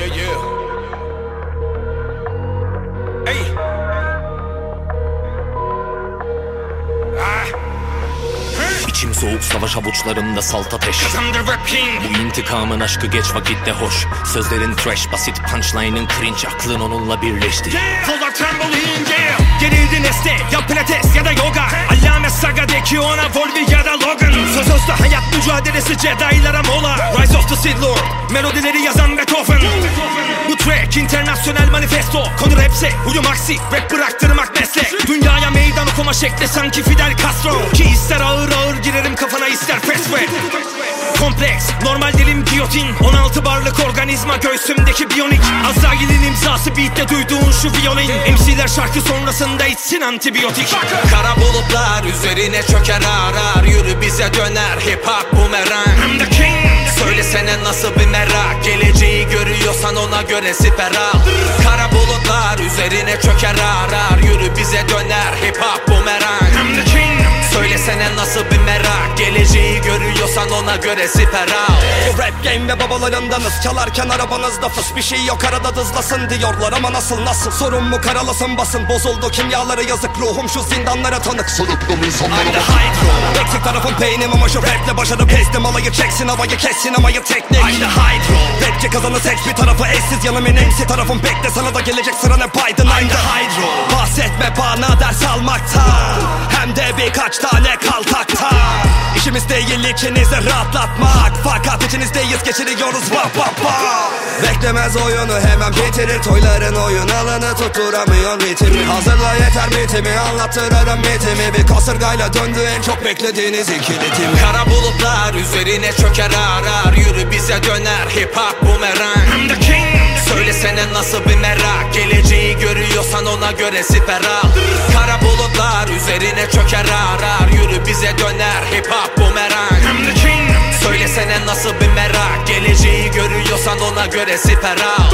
yeah, yeah. Hey. Ah. İçim soğuk savaş avuçlarımda salt ateş. Bu intikamın aşkı geç vakitte hoş Sözlerin trash basit punchline'ın cringe Aklın onunla birleşti Full of trampoline, yeah. Gerildi nesne, ya pilates ya da yoga. Allame saga de ki ona Volvi ya da Logan. Söz özde hayat mücadelesi Jedi'lara mola. Rise of the Sith Lord, melodileri yazan Beethoven. Bu track internasyonel manifesto. Konu rapse, huyum aksi, rap bıraktırmak meslek. Dünyaya meydan okuma şekli sanki Fidel Castro. Ki ister ağır ağır girerim kafana ister fast rap. Kompleks, normal dilim giyotin 16 barlık organizma göğsümdeki biyonik. Azrail'in imzası beatte duyduğun şu violin. MC'ler şarkı sonrasında içsin antibiyotik. Kara bulutlar üzerine çöker arar Yürü bize döner hip hop bumerang I'm the king. Söylesene nasıl bir merak Geleceği görüyorsan ona göre siper al. Kara bulutlar üzerine çöker arar Yürü bize döner hip hop nasıl bir merak? Geleceği görüyorsan ona göre siper al. Bu rap game ve babalarındanız Çalarken arabanızda fıs. Bir şey yok arada dızlasın diyorlar ama nasıl nasıl? Sorun mu karalasın basın. Bozuldu kimyaları yazık Ruhum şu zindanlara tanık. Sırıttım insanlara I'm the hydro. Eksik tarafım peynim ama şu raple başarıp ezdim Alayı çeksin havayı kes sinemayı teknik I'm the hydro. Rapçi kazanı tek bir tarafı eşsiz. Yanımın MC tarafım Bekle sana da gelecek sıra ne Biden the hydro. Bahsetme bana ders almaktan Hem de birkaç tane kaltaktan İşimiz değil ikinizi rahatlatmak. Fakat içinizdeyiz geçiriyoruz vap vap vap Beklemez oyunu hemen bitirir Toyların oyun. Alanı tutturamıyor ritmi Hazırla yeter bitimi anlattırırım mitimi. Bir kasırgayla döndü en çok beklediğiniz ikilitim Kara bulutlar üzerine çöker arar. Yürü bize döner hip hop king. Söylesene nasıl bir ona göre siper al. Kara bulutlar üzerine çöker arar Yürü bize döner hip hop bumerang. Söylesene nasıl bir merak. Geleceği görüyorsan ona göre siper al